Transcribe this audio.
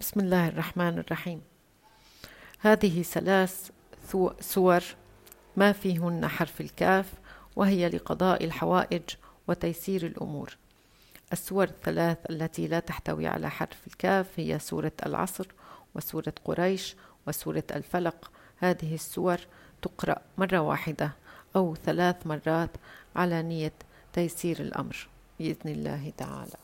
بسم الله الرحمن الرحيم. هذه ثلاث سور ما فيهن حرف الكاف وهي لقضاء الحوائج وتيسير الأمور. السور الثلاث التي لا تحتوي على حرف الكاف هي سورة العصر وسورة قريش وسورة الفلق. هذه السور تقرأ مرة واحدة أو ثلاث مرات على نية تيسير الأمر بإذن الله تعالى.